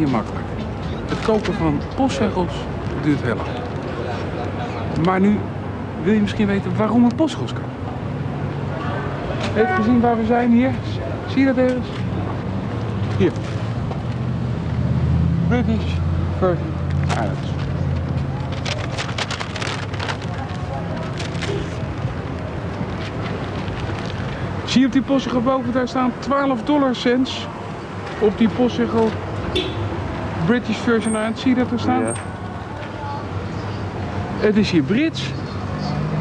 hier makkelijk. Het kopen van postzegels duurt heel lang. Maar nu wil je misschien weten waarom een postzegels kan. Je gezien waar we zijn hier? Zie je dat ergens? Hier. British Virgin Islands. Zie je op die postzegel boven, daar staan 12 dollar cents op die postzegel British Virgin Islands. Zie je dat er staan? Ja. Het is hier Brits,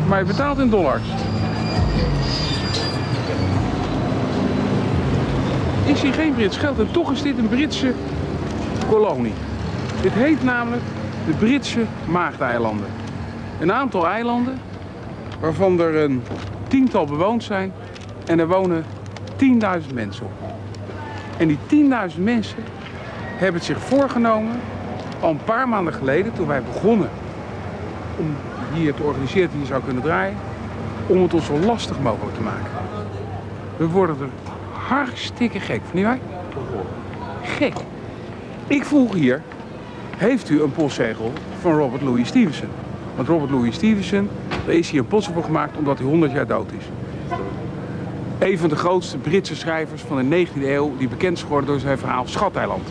maar je betaalt in dollars. Ik zie geen Brits geld en toch is dit een Britse kolonie. Dit heet namelijk de Britse Maagdeilanden. Een aantal eilanden waarvan er een tiental bewoond zijn en er wonen 10.000 mensen op. En die 10.000 mensen hebben het zich voorgenomen al een paar maanden geleden toen wij begonnen om hier te organiseren hier zou kunnen draaien, om het ons zo lastig mogelijk te maken. We worden er hartstikke gek van, wij? Gek. Ik vroeg hier, heeft u een postzegel van Robert Louis Stevenson? Want Robert Louis Stevenson, daar is hier een postzegel voor gemaakt omdat hij 100 jaar dood is. Een van de grootste Britse schrijvers van de 19e eeuw, die bekend is geworden door zijn verhaal Schateiland.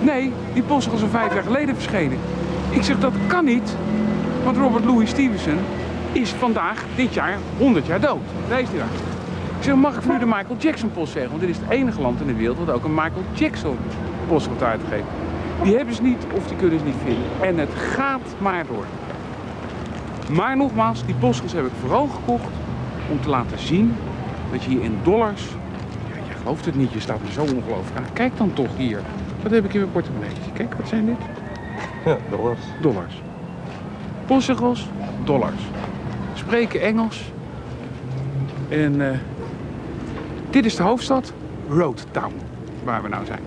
Nee, die postzegel is vijf jaar geleden verschenen. Ik zeg, dat kan niet, want Robert Louis Stevenson is vandaag, dit jaar, 100 jaar dood. Daar is daar. Ik zeg, mag ik voor u de Michael Jackson postzegel? Want dit is het enige land in de wereld wat ook een Michael Jackson postzegel uitgeeft. Die hebben ze niet of die kunnen ze niet vinden. En het gaat maar door. Maar nogmaals, die postzegels heb ik vooral gekocht om te laten zien dat je hier in dollars... Ja, je gelooft het niet, je staat er zo ongelooflijk aan. Kijk dan toch hier. Wat heb ik in mijn portemonnee? Kijk, wat zijn dit? Ja, dollars. Dollars. Postzegels, dollars. Spreken Engels. En eh, dit is de hoofdstad, Road Town, waar we nou zijn.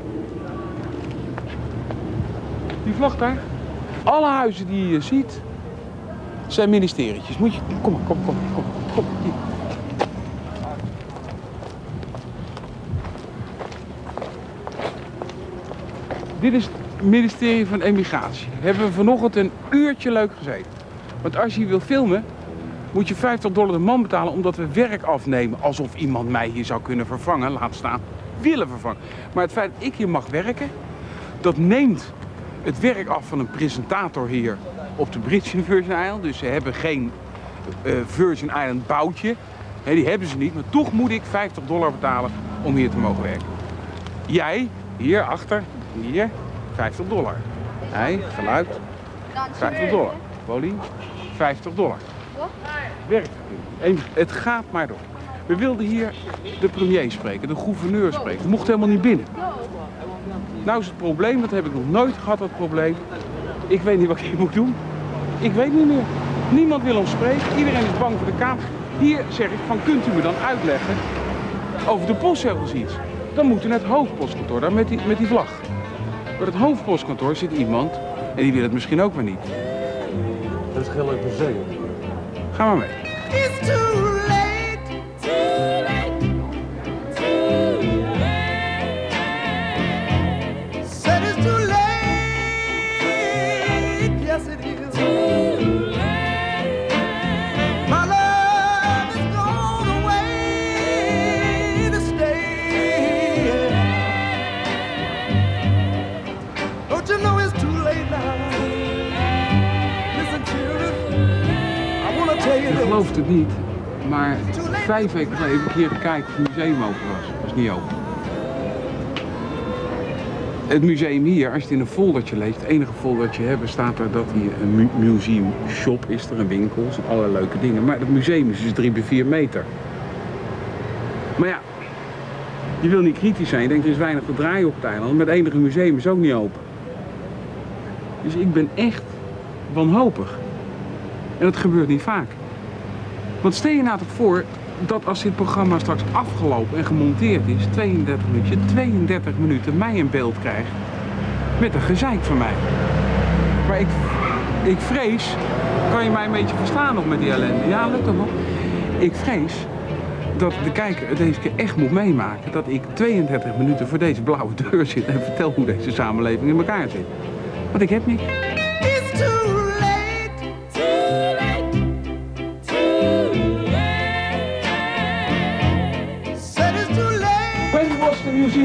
Die vlag daar. Alle huizen die je ziet, zijn ministerietjes. Moet je, kom maar, kom, kom, kom, kom. Hier. Dit is het ministerie van Emigratie. Hebben we vanochtend een uurtje leuk gezeten. Want als je wil filmen, moet je 50 dollar de man betalen omdat we werk afnemen. Alsof iemand mij hier zou kunnen vervangen, laat staan, willen vervangen. Maar het feit dat ik hier mag werken, dat neemt het werk af van een presentator hier op de Britse Virgin Island. Dus ze hebben geen eh, Virgin Island boutje. Die hebben ze niet, maar toch moet ik 50 dollar betalen om hier te mogen werken. Jij, hier achter, hier, 50 dollar. Hij, geluid, 50 dollar. Volume, 50 dollar. Werkvergunning. En Het gaat maar door. We wilden hier de premier spreken, de gouverneur spreken. We mochten helemaal niet binnen. Nou is het probleem, dat heb ik nog nooit gehad, dat probleem. Ik weet niet wat ik hier moet doen. Ik weet niet meer. Niemand wil ons spreken. Iedereen is bang voor de kamer. Hier zeg ik van, kunt u me dan uitleggen over de postzegels iets? Dan moet u naar het hoofdpostkantoor, daar met die, met die vlag. Bij het hoofdpostkantoor zit iemand en die wil het misschien ook maar niet. Dat is leuk museum. Ga maar mee. Vijf weken geleden heb ik hier gekeken of het museum open was. Het was niet open. Het museum hier, als je het in een foldertje leest, het enige foldertje hebben, staat er dat hier een mu- museum shop is, er een winkel, zijn allerlei leuke dingen. Maar het museum is dus drie bij vier meter. Maar ja, je wil niet kritisch zijn, je denkt er is weinig te draaien op het eiland, maar het enige museum is ook niet open. Dus ik ben echt wanhopig. En dat gebeurt niet vaak. Want stel je nou toch voor dat als dit programma straks afgelopen en gemonteerd is, 32 minuten, je 32 minuten mij in beeld krijgt met een gezeik van mij. Maar ik, ik vrees, kan je mij een beetje verstaan nog met die ellende? Ja, lukt dat nog? Ik vrees dat de kijker het deze keer echt moet meemaken. Dat ik 32 minuten voor deze blauwe deur zit en vertel hoe deze samenleving in elkaar zit. Want ik heb niks.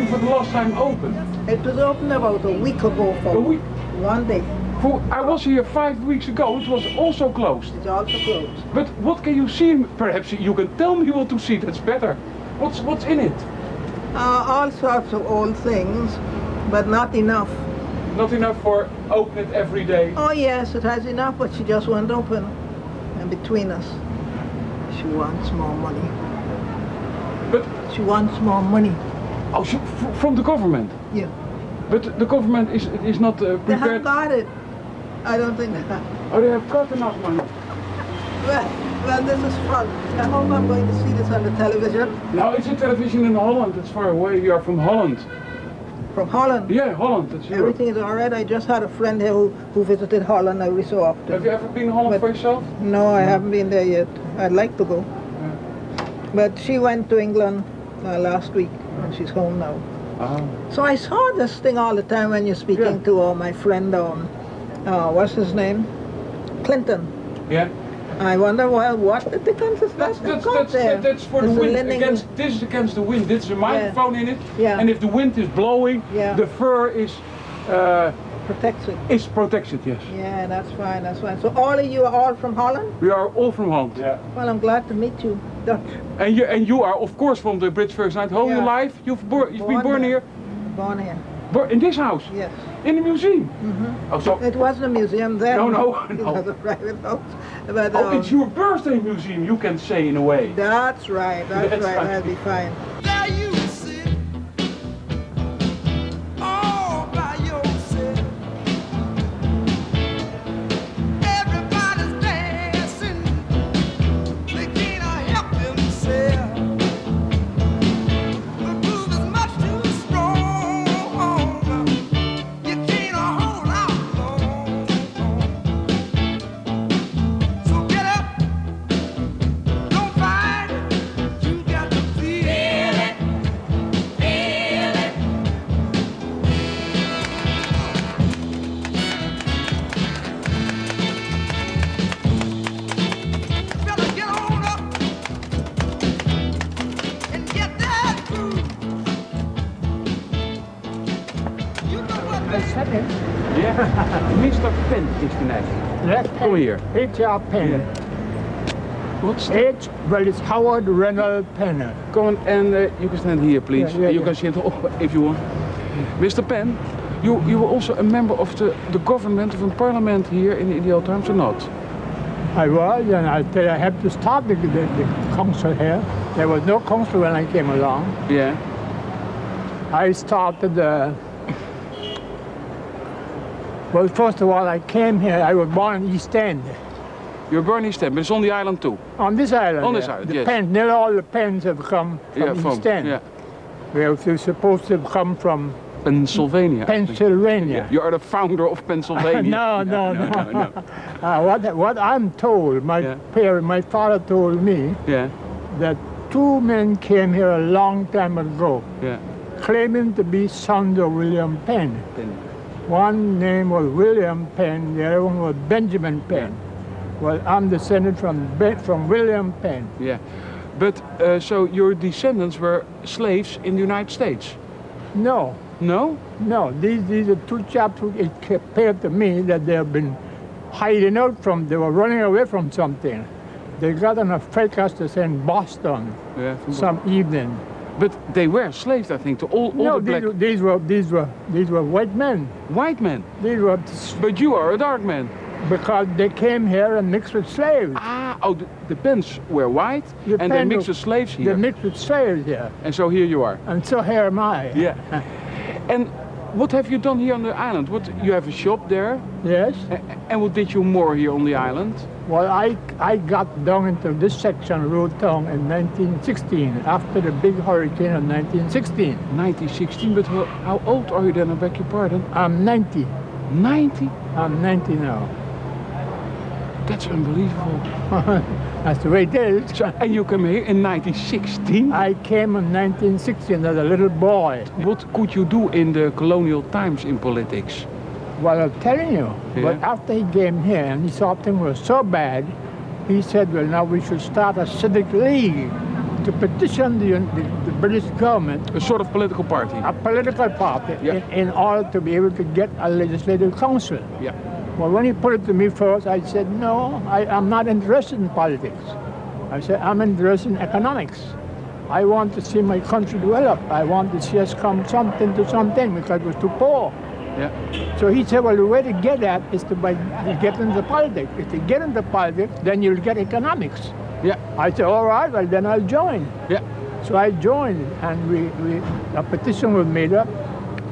For the last time open? It was open about a week ago for A week? one day. For, I was here five weeks ago. It was also closed. It's also closed. But what can you see? Perhaps you can tell me what to see. That's better. What's what's in it? Uh, all sorts of old things, but not enough. Not enough for open it every day. Oh yes, it has enough, but she just won't open. And between us, she wants more money. But She wants more money. Oh, so f- from the government. Yeah. But the government is is not uh, They prepared. haven't got it. I don't think they have. Oh, they have got enough money. Well, well, this is fun. I hope I'm going to see this on the television No, it's a television in Holland. It's far away. You are from Holland. from Holland. Yeah, Holland. That's Europe. Everything is all right. I just had a friend here who, who visited Holland every so often. Have you ever been in Holland But- for yourself? No, I haven't been there yet. I'd like to go. But she went to England uh, last week and she's home now. Oh. So I saw this thing all the time when you're speaking Yeah. to uh, my friend, um, uh, what's his name? Clinton. Yeah. I wonder, well, what the Clinton That's that's got that's, there? that's for the There's wind. linen- Against this is against the wind. This is a microphone in it. Yeah. And if the wind is blowing, Yeah. the fur is uh, protection. is protected. Yes. Yeah, that's fine, that's fine. So all of you are all from Holland? We are all from Holland. Yeah. Well, I'm glad to meet you, Dutch. And you and you are of course from the British First Night. Whole Yeah. your life you've, bor- you've been born here, Born here, Bor- in this house, yes. in the museum. Oh, so It wasn't a museum then. No, no, no. It was a private house. But, oh, um, it's your birthday museum. You can say in a way. That's right, that's, That's right, right. that'll be fine. Here. H.R. Penn. What's H. Well, it's Howard Reynolds Penn. Come on, and uh, you can stand here, please. Yeah, yeah, you yeah. can sit up if you want. Mr. Penn, you, you were also a member of the, the government of a parliament here in the old times or not? I was, and I tell I had to start the, the, the council here. There was no council when I came along. Yeah. I started, uh, well, first of all, I came here, I was born in East End. You're born in East End, but it's on the island too. On this island. On this here. island, the yes. Penn, nearly all the Penns have come from yeah, from East End. yeah. We are supposed to have come from Pennsylvania. Pennsylvania. You are the founder of Pennsylvania. no, no, no, no. no, no. Uh, what, what I'm told, my Yeah. parent, my father told me Yeah, that two men came here a long time ago, yeah. claiming to be sons of William Penn. Penn. One name was William Penn, the other one was Benjamin Penn. Well, I'm descended from ben, from William Penn. Yeah. But uh, so your descendants were slaves in the United States? No, No? no, these these are two chaps who it appeared to me that they have been hiding out from, they were running away from something. They got on a freight custer in Boston Yeah. some evening. But they were slaves, I think, to all, all No, the black these, were- these were these were these were white men. white men. These were But you are a dark man. because they came here and mixed with slaves. Ah, oh, the, the Penns were white, The and they mixed with slaves here. They mixed with slaves here, and so here you are. and so here am I. Yeah. and what have you done here on the island? What you have a shop there, Yes. A- and what did you more here on the island? Well, I I got down into this section of Road Town in 1916 after the big hurricane of 1916. 1916. But how, how old are you then? I beg your pardon. I'm 90. 90. I'm 90 now. That's unbelievable. That's the way it is. So, and you came here in 1916. I came in 1916 as a little boy. What could you do in the colonial times in politics? Well, I'm telling you. But after he came here and he saw things were so bad, he said, well, now we should start a civic league to petition the, the, the British government, A sort of political party. a political party, Yeah. in, in order to be able to get a legislative council. Yeah. Well, when he put it to me first, I said, no, I, I'm not interested in politics. I said, I'm interested in economics. I want to see my country develop. I want to see us come something to something because we're too poor. Yeah. So he said, well, the way to get that is to by get into politics. If you get into politics, then you'll get economics. Yeah. I said, all right, well, then I'll join. Yeah. So I joined, and we, we a petition was made up,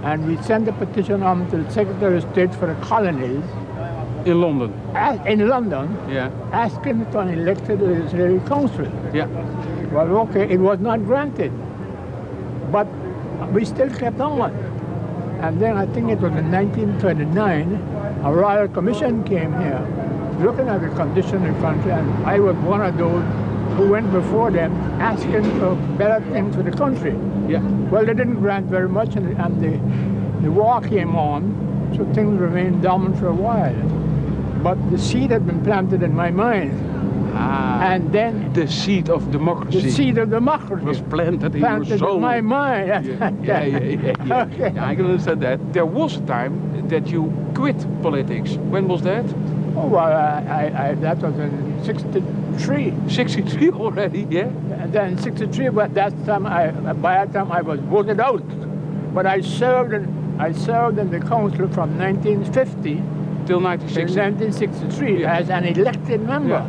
and we sent the petition on to the Secretary of State for the Colonies In London. as- in London, Yeah. asking for an elected legislative council. Yeah. Well, okay, it was not granted, but we still kept on. And then I think it was in 1929, a royal commission came here, looking at the condition of the country, and I was one of those who went before them asking for better things for the country. Yeah. Well, they didn't grant very much, and, and the, the war came on, so things remained dormant for a while. But the seed had been planted in my mind, Ah. and then the seed of democracy the seed of democracy was planted in your soul. in my mind. Yeah, yeah, yeah, yeah, yeah. Okay. Yeah, I can understand that. There was a time that you quit politics. When was that? Oh, well, I, I, I, that was in 63. 63 already, yeah? And then 63, but that time, I, by that time I was voted out. But I served in, I served in the council from 1950 Till to 1960. 1963 Yeah. as an elected member. Yeah.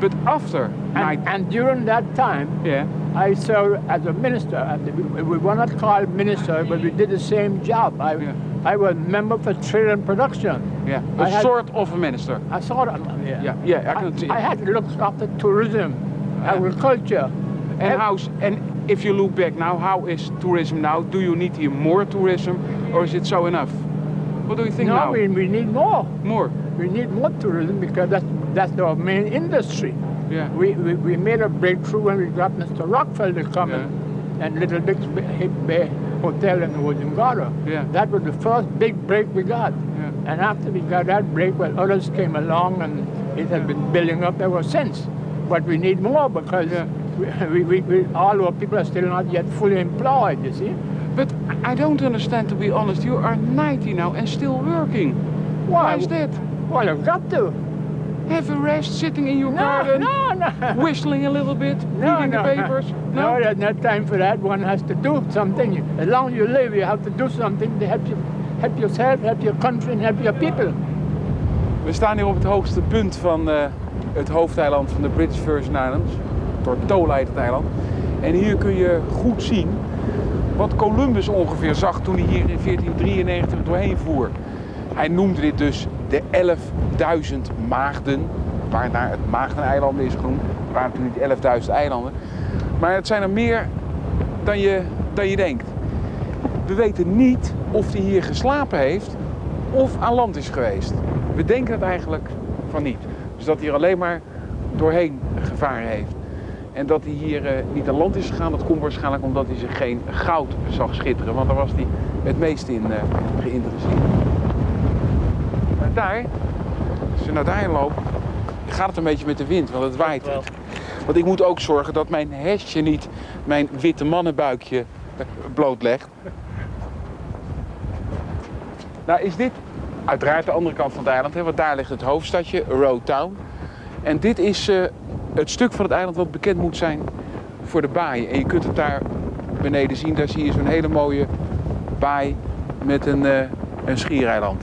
But after And, and during that time, yeah, I served as a minister. We, we were not called minister, but we did the same job. I, Yeah. I was member for trade and production. yeah, I a had- sort of a minister. I saw that. Yeah, Yeah, yeah, I can see. I, had to look after tourism, agriculture, And how? And if you look back now, how is tourism now? Do you need here more tourism, or is it so enough? What do you think No, now? we, we need more. More. We need more tourism because that's that's our main industry. Yeah. We, we, we made a breakthrough when we got Mr. Rockefeller coming and Little Dix Bay, Hotel in Virgin Gorda. Yeah. That was the first big break we got. Yeah. And after we got that break, well, others came along and it has been building up ever since. But we need more because Yeah. we, we, we, all our people are still not yet fully employed, you see. But I don't understand, to be honest. You are 90 now and still working. Why is that? Well, you've got to. Have a rest, sitting in your No, garden, no, no. whistling a little bit, No, reading no. the papers. No, there's no time for that. One has to do something. As long as you live, you have to do something to help you, help yourself, help your country, and help your people. We staan hier op het hoogste punt van eh, het hoofdeiland van de British Virgin Islands. Tortola heet het eiland. En hier kun je goed zien wat Columbus ongeveer zag toen hij hier in 1493 doorheen voer. Hij noemde dit dus de 11.000 maagden, waarnaar het Maagdeneiland is genoemd. Het waren natuurlijk niet 11.000 eilanden. Maar het zijn er meer dan je, dan je denkt. We weten niet of hij hier geslapen heeft of aan land is geweest. We denken het eigenlijk van niet. Dus dat hij er alleen maar doorheen gevaren heeft. En dat hij hier eh, niet aan land is gegaan, dat komt waarschijnlijk omdat hij zich geen goud zag schitteren. Want daar was hij het meest in eh, geïnteresseerd. Maar daar, als je naar daar loopt, gaat het een beetje met de wind, want het waait. Want ik moet ook zorgen dat mijn hesje niet mijn witte mannenbuikje eh, blootlegt. Nou is dit uiteraard de andere kant van het eiland, hè, want daar ligt het hoofdstadje, Road Town. En dit is het stuk van het eiland wat bekend moet zijn voor de baai. En je kunt het daar beneden zien, daar zie je zo'n hele mooie baai met een, eh, een schiereiland.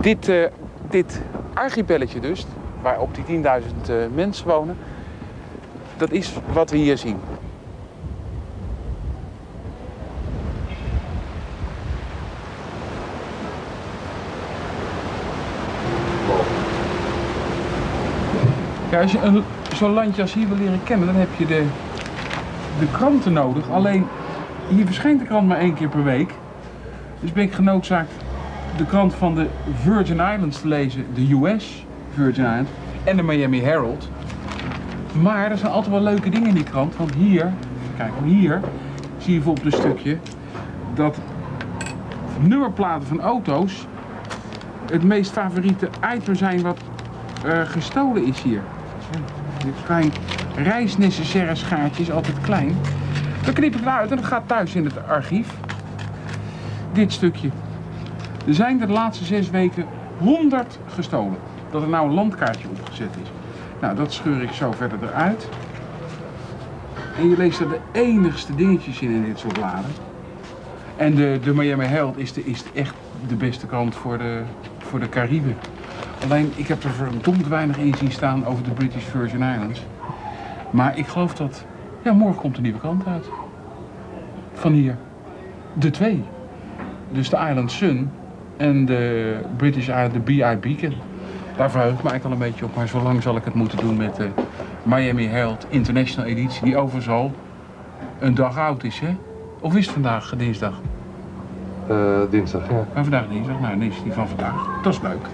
Dit, eh, dit archipelletje dus, waar op die 10.000 eh, mensen wonen, dat is wat we hier zien. Als je zo'n landje als hier wil leren kennen, dan heb je de, de kranten nodig. Alleen, hier verschijnt de krant maar één keer per week. Dus ben ik genoodzaakt de krant van de Virgin Islands te lezen, de US Virgin Islands en de Miami Herald. Maar er zijn altijd wel leuke dingen in die krant, want hier, kijk hier, zie je bijvoorbeeld een stukje dat nummerplaten van auto's het meest favoriete item zijn wat eh, gestolen is hier. Dit klein reisnecessaire schaartje is altijd klein. Dan knip ik het uit en dat gaat thuis in het archief. Dit stukje. Er zijn de laatste zes weken 100 gestolen. Dat er nou een landkaartje opgezet is. Nou, dat scheur ik zo verder eruit. En je leest er de enigste dingetjes in in dit soort bladen. En de, de Miami Herald is, de, is echt de beste krant voor de, voor de Cariben. Alleen, ik heb er verdomd weinig in zien staan over de British Virgin Islands. Maar ik geloof dat... Ja, morgen komt een nieuwe krant uit. Van hier. De twee. Dus de Island Sun en de British Island, de BI Beacon. Daar verheug ik me eigenlijk al een beetje op. Maar zo lang zal ik het moeten doen met de Miami Herald International editie. Die overigens al een dag oud is, hè? Of is het vandaag dinsdag? Eh, dinsdag, ja. Maar vandaag dinsdag, nou dan is die van vandaag. Dat is leuk.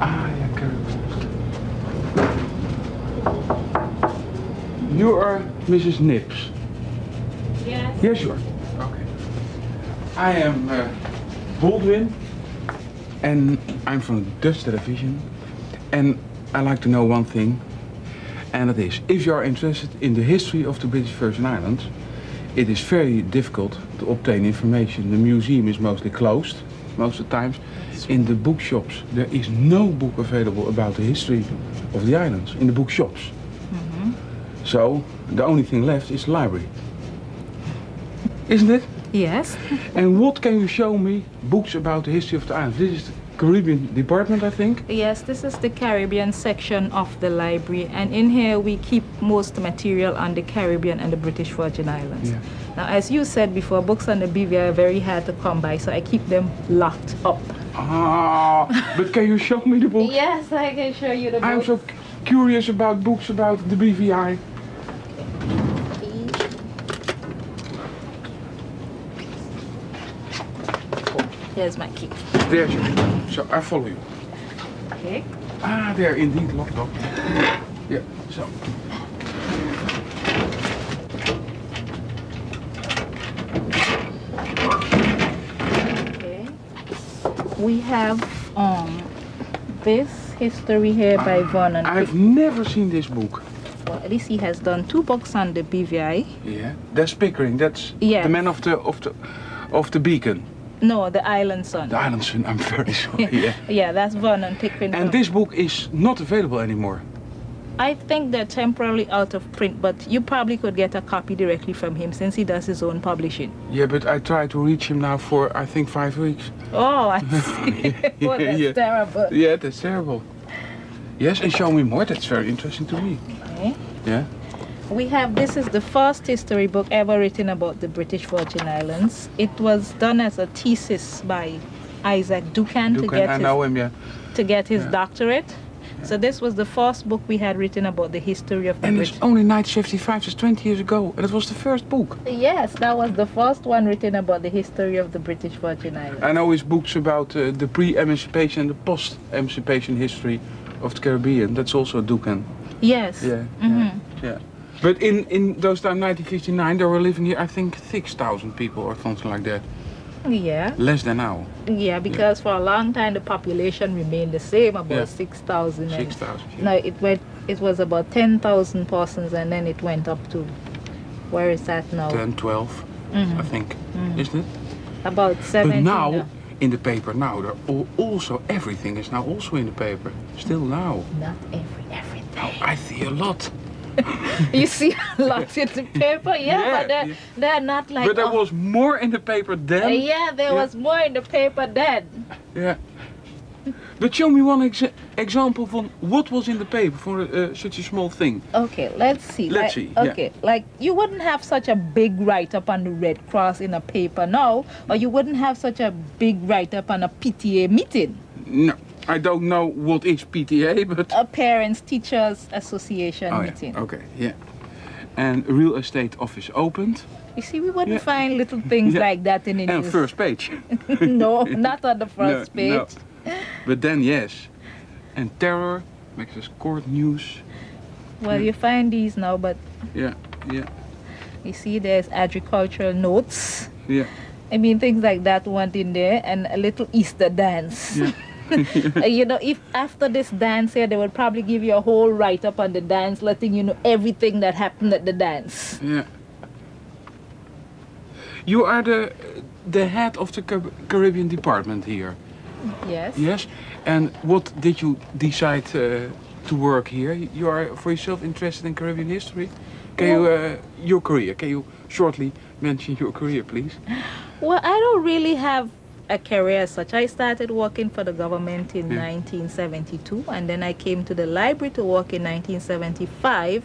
Ah. You are Mrs. Nips. Yes. Yes, you are. Okay. I am uh, Baldwin, and I'm from Dutch television. And I like to know one thing, and that is, if you are interested in the history of the British Virgin Islands, it is very difficult to obtain information. The museum is mostly closed, most of the times. In the bookshops, there is no book available about the history of the islands in the bookshops. Mhm. So, the only thing left is the library. Isn't it? Yes. And what can you show me books about the history of the islands? This is the Caribbean department, I think. Yes, this is the Caribbean section of the library, and in here we keep most material on the Caribbean and the British Virgin Islands. Yeah. Now, as you said before, books on the BVI are very hard to come by, so I keep them locked up. Ah, but can you show me the book? Yes, I can show you the book. I'm so curious about books about the BVI. Here's my key. There's your So I follow you. Okay. Ah, there indeed, locked up. Yeah, so. Okay. We have um this history here by Vernon. I've never seen this book. Well, at least he has done two books on the BVI. Yeah, that's Pickering. That's Yes. the man of the of the of the beacon. No, the Island Sun. The Island Sun. I'm very sorry. Yeah. Yeah, that's Vernon Pickering. And this book is not available anymore. I think they're temporarily out of print, but you probably could get a copy directly from him since he does his own publishing. Yeah, but I tried to reach him now for I think five weeks. Oh, I see. oh, that's Yeah. terrible. Yeah, that's terrible. Yes, and show me more. That's very interesting to me. Okay. Yeah. We have this is the first history book ever written about the British Virgin Islands. It was done as a thesis by Isaac Dookhan, to Dookhan, get I his, him. Yeah. to get his Yeah. doctorate. So this was the first book we had written about the history of the British. And it's only 1955, just 20 years ago, and it was the first book. Yes, that was the first one written about the history of the British Virgin Islands. I know his books about uh, the pre-emancipation and the post-emancipation history of the Caribbean. That's also Dookhan. Yes. Yeah. Mhm. Yeah. yeah. But in, in those time, 1959, there were living here, I think, 6,000 people or something like that. Yeah. Less than now. Yeah, because for a long time the population remained the same, about Yeah. 6,000. and 6,000. Yeah. No, it went. It was about 10,000 persons, and then it went up to where is that now? 10, 12, mm-hmm. I think. Mm-hmm. Isn't it? About seven. But now, now. in the paper now, there all, also everything is now also in the paper. Still now. Not every everything. Now I see a lot. you see lots in the paper, yeah, Yeah, but they're, yeah. they're not like. but there oh, was more in the paper uh, then. yeah, there yeah. was more in the paper then. Yeah. But show me one exa- example from what was in the paper for uh, such a small thing. Okay, let's see. Let's like, see, yeah. Okay, like you wouldn't have such a big write up on the Red Cross in a paper now, or you wouldn't have such a big write up on a PTA meeting, No, I don't know what is PTA, but a Parents Teachers Association oh, meeting. yeah. okay, yeah. And real estate office opened. You see, we wouldn't Yeah. find little things Yeah. like that in the And news. first page. no, not on the first No, no. page. But then yes. And terror makes us court news. Well, hmm. you find these now, but Yeah, yeah, you see, there's agricultural notes. yeah. I mean, things like that went in there, and a little Easter dance. Yeah. You know, if after this dance here, they would probably give you a whole write up on the dance, letting you know everything that happened at the dance. Yeah. You are the the head of the Caribbean department here. Yes. Yes. And what did you decide uh, to work here? You are for yourself interested in Caribbean history. Can you uh, your career? Can you shortly mention your career, please? Well, I don't really have a career as such. I started working for the government in Yeah. 1972, and then I came to the library to work in 1975.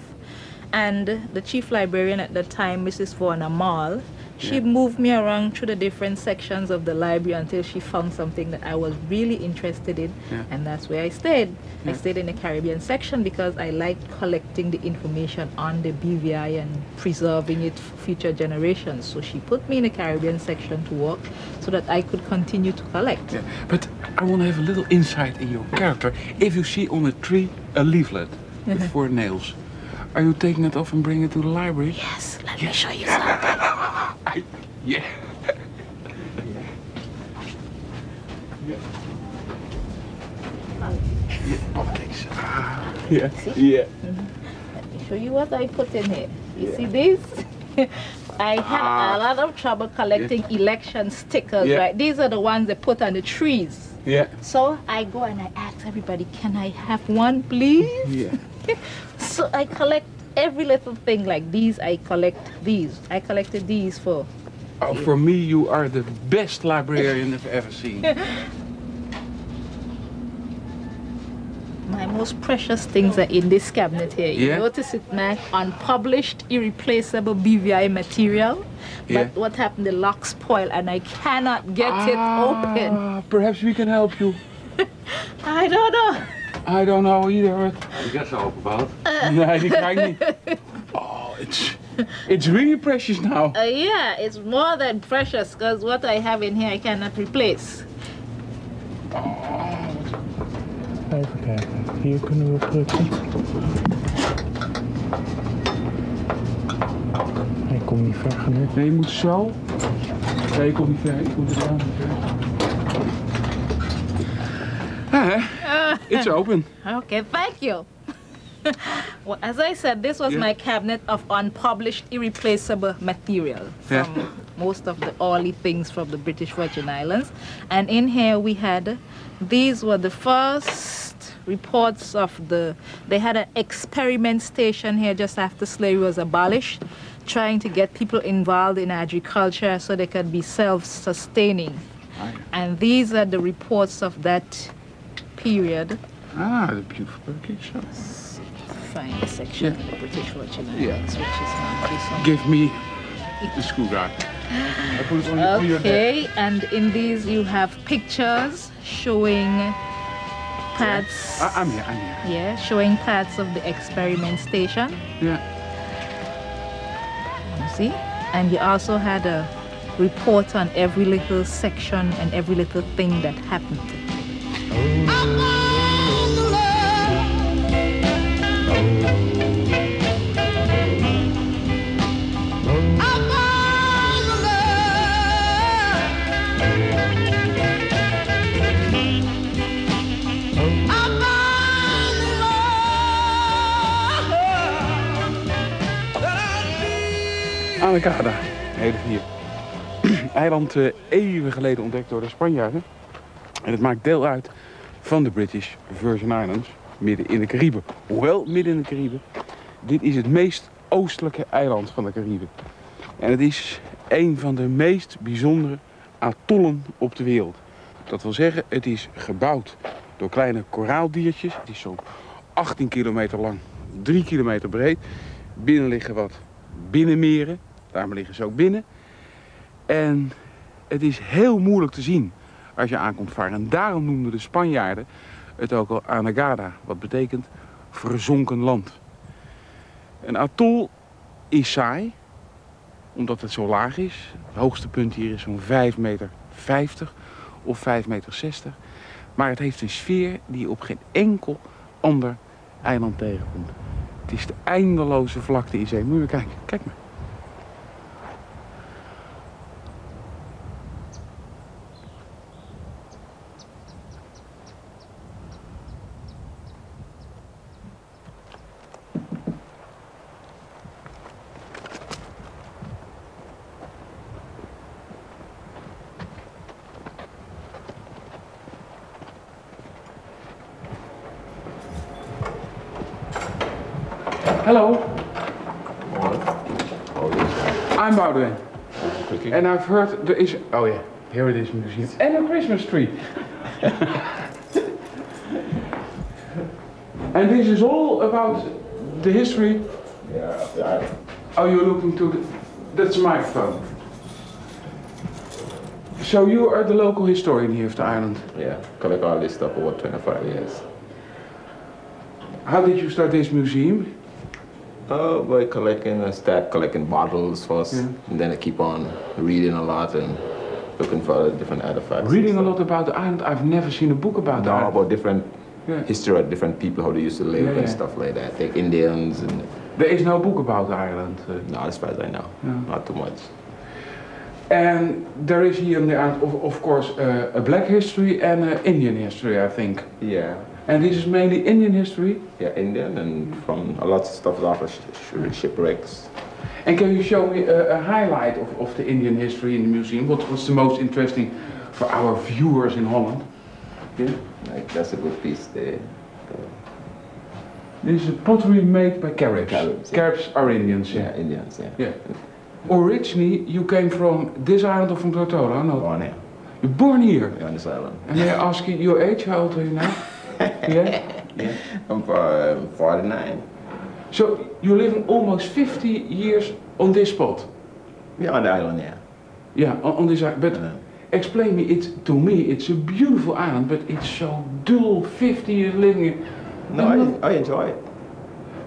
And the chief librarian at the time, Mrs. Vaughan Amal, she Yeah. moved me around through the different sections of the library until she found something that I was really interested in, Yeah. and that's where I stayed. I stayed in the Caribbean section because I liked collecting the information on the BVI and preserving it for future generations. So she put me in the Caribbean section to work so that I could continue to collect. Yeah. But I want to have a little insight in your character. If you see on a tree a leaflet with four nails, are you taking it off and bringing it to the library? Yes, let me show you something. I, yeah. Yeah. Thanks. Yeah. Yeah. Let me show you what I put in here. You see this? I had Ah. a lot of trouble collecting election stickers, Yeah. right? These are the ones they put on the trees. Yeah. So I go and I ask everybody, can I have one, please? Yeah. So I collect every little thing like these. I collect these. I collected these for. Oh, for me, you are the best librarian I've ever seen. My most precious things are in this cabinet here. You Yeah. notice it, man? Unpublished, irreplaceable BVI material. Yeah. But what happened? The lock spoiled and I cannot get it open. Ah, Perhaps we can help you. I don't know. I don't know either. Die is zo opgebouwd. Nee, die krijg ik niet. Oh, it's, it's really precious now. Uh, yeah, it's more than precious because what I have in here I cannot replace. Even kijken. Hier kunnen we drukken. Hij komt niet ver genoeg. Nee, je moet zo. Nee, je komt niet ver. Ik moet het aan. Ah, hè? It's open. Okay, thank you. well, as I said, this was Yeah. my cabinet of unpublished, irreplaceable material from Yeah. most of the early things from the British Virgin Islands. And in here we had, these were the first reports of the, they had an experiment station here just after slavery was abolished, trying to get people involved in agriculture so they could be self-sustaining. And these are the reports of that period. Ah, the beautiful find the section Yeah. of the British Virgin Yeah. Islands, which is not. Give me the screwdriver. I put it on, on your desk. Okay, and in these you have pictures showing parts. I, I'm here, I'm here. Yeah, showing parts of the experiment station. Yeah. You see, and you also had a report on every little section and every little thing that happened. Anacada, hele hier. Eiland eh, eeuwen geleden ontdekt door de Spanjaarden. En het maakt deel uit van de British Virgin Islands, midden in de Cariben. Hoewel midden in de Cariben. Dit is het meest oostelijke eiland van de Cariben. En het is een van de meest bijzondere atollen op de wereld. Dat wil zeggen, het is gebouwd door kleine koraaldiertjes. Het is zo'n 18 kilometer lang, 3 kilometer breed. Binnen liggen wat binnenmeren, daarom liggen ze ook binnen. En het is heel moeilijk te zien als je aankomt varen. En daarom noemden de Spanjaarden het ook al Anegada, wat betekent verzonken land. Een atol is saai, omdat het zo laag is. Het hoogste punt hier is zo'n 5 meter 50 of 5 meter 60. Maar het heeft een sfeer die je op geen enkel ander eiland tegenkomt. Het is de eindeloze vlakte in zee. Moet je kijken. Kijk maar. I've heard there is, oh yeah, here it is museum. And a Christmas tree. and this is all about the history. Yeah, yeah. Oh, you're looking to the, that's a microphone. So you are the local historian here of the island. Yeah, collect all this stuff over 25 years. How did you start this museum? Oh, by collecting, I start collecting bottles first, Yeah. and then I keep on reading a lot and looking for different artifacts. Reading a lot about the island. I've never seen a book about No, island. about different Yeah. history of different people, how they used to live Yeah, and stuff like that. Like Indians and There is no book about the island. uh, not as far as I know, not too much. And there is here on the island, of, of course, uh, a black history and uh, Indian history, I think. Yeah, And this is mainly Indian history. yeah, Indian and from a lot of stuff off of sh- sh- shipwrecks. And can you show me a, a highlight of, of the Indian history in the museum? What was the most interesting for our viewers in Holland? Yeah. Like that's a good piece there. This is pottery made by Caribs. Caribs, yeah. Caribs are Indians, yeah. Yeah, Indians. Yeah. Yeah. Originally, you came from this island or from Tortola? No. Born here, You're born here. on this island. And I ask you your age? How old are you now? yeah. I'm uh, 49. So you're living almost 50 years on this spot. Yeah, on the island, yeah. Yeah, on, on this island. But Yeah. explain me, it's to me, it's a beautiful island, but it's so dull. 50 years living. No, I, I enjoy it.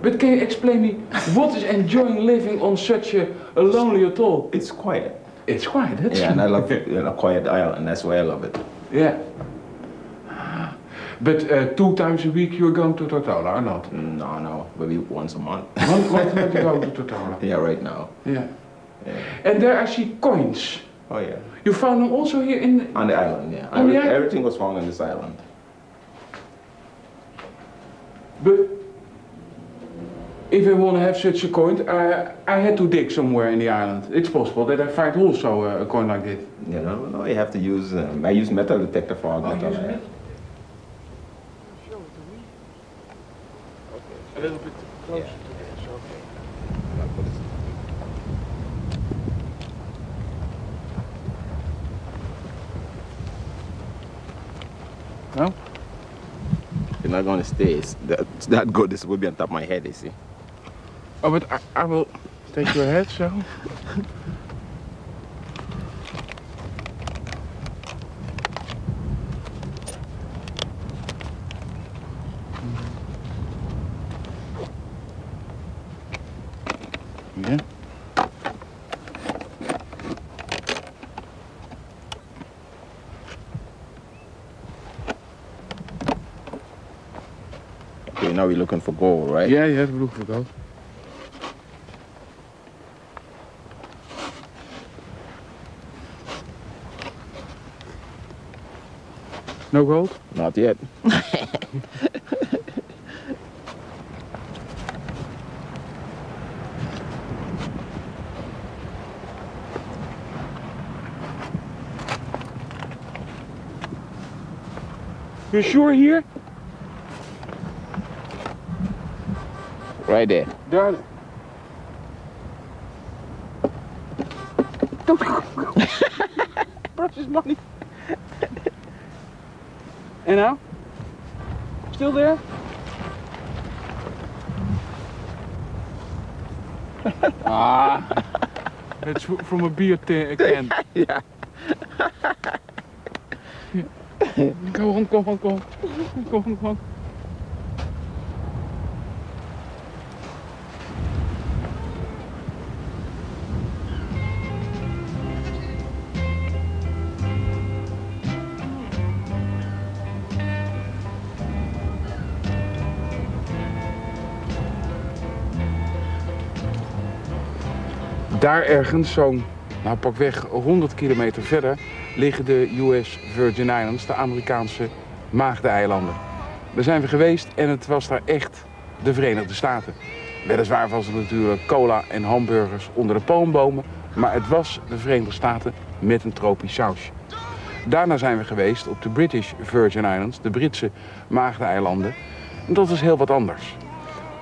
But can you explain me what is enjoying living on such a, a lonely atoll? It's quiet. It's quiet. That's Yeah, and I love it. A quiet island. That's why I love it. Yeah. But uh, two times a week you're going to Tortola or not? No, no, maybe once a month. One, one time you go to Tortola. yeah, right now. Yeah. Yeah. And there I see coins. Oh yeah, You found them also here in. on the island. Yeah, On the Every- island? everything was found on this island. But if I want to have such a coin, I, I had to dig somewhere in the island. It's possible that I find also a, a coin like this. You know, no, you have to use. Um, I use metal detector for all metal. yeah. A little bit closer to this, okay. No? You're not going to stay. It's that, it's that good. This will be on top of my head. You see. Oh, but I, I will take your head so. Yeah. Okay, now we're looking for gold, right? Yeah, yeah, we look for gold. No gold? Not yet. You sure here? Right there. Daar. Don't go. Precious money. En nou? Still there? ah, it's from a beer can. Yeah. Go on, go on, go on. Go on, go on. Daar ergens, zo'n, nou pakweg 100 kilometer verder, liggen de US Virgin Islands, de Amerikaanse Maagdeneilanden. Daar zijn we geweest en het was daar echt de Verenigde Staten. Weliswaar was het natuurlijk cola en hamburgers onder de palmbomen, maar het was de Verenigde Staten met een tropisch sausje. Daarna zijn we geweest op de British Virgin Islands, de Britse Maagdeneilanden. En dat was heel wat anders.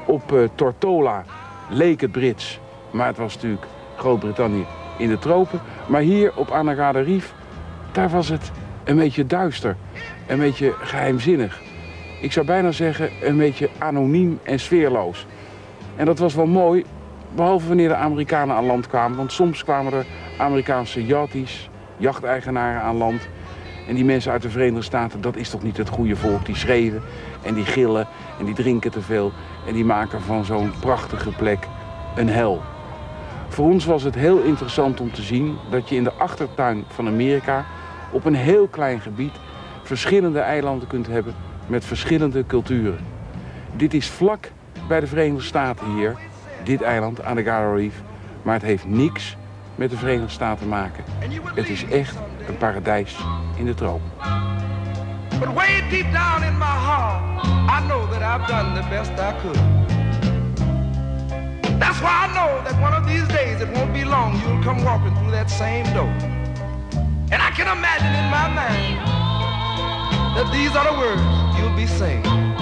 Op eh, Tortola leek het Brits, maar het was natuurlijk Groot-Brittannië in de tropen. Maar hier op Anegada Reef, daar was het een beetje duister, een beetje geheimzinnig. Ik zou bijna zeggen een beetje anoniem en sfeerloos. En dat was wel mooi, behalve wanneer de Amerikanen aan land kwamen. Want soms kwamen er Amerikaanse yachties, jachteigenaren aan land. En die mensen uit de Verenigde Staten, dat is toch niet het goede volk. Die schreeuwen en die gillen en die drinken te veel. En die maken van zo'n prachtige plek een hel. Voor ons was het heel interessant om te zien dat je in de achtertuin van Amerika op een heel klein gebied verschillende eilanden kunt hebben met verschillende culturen. Dit is vlak bij de Verenigde Staten hier, dit eiland aan de Garo Reef, maar het heeft niks met de Verenigde Staten te maken. Het is echt een paradijs in de tropen. Deep down in. That's why I know that one of these days, it won't be long, you'll come walking through that same door. And I can imagine in my mind that these are the words you'll be saying.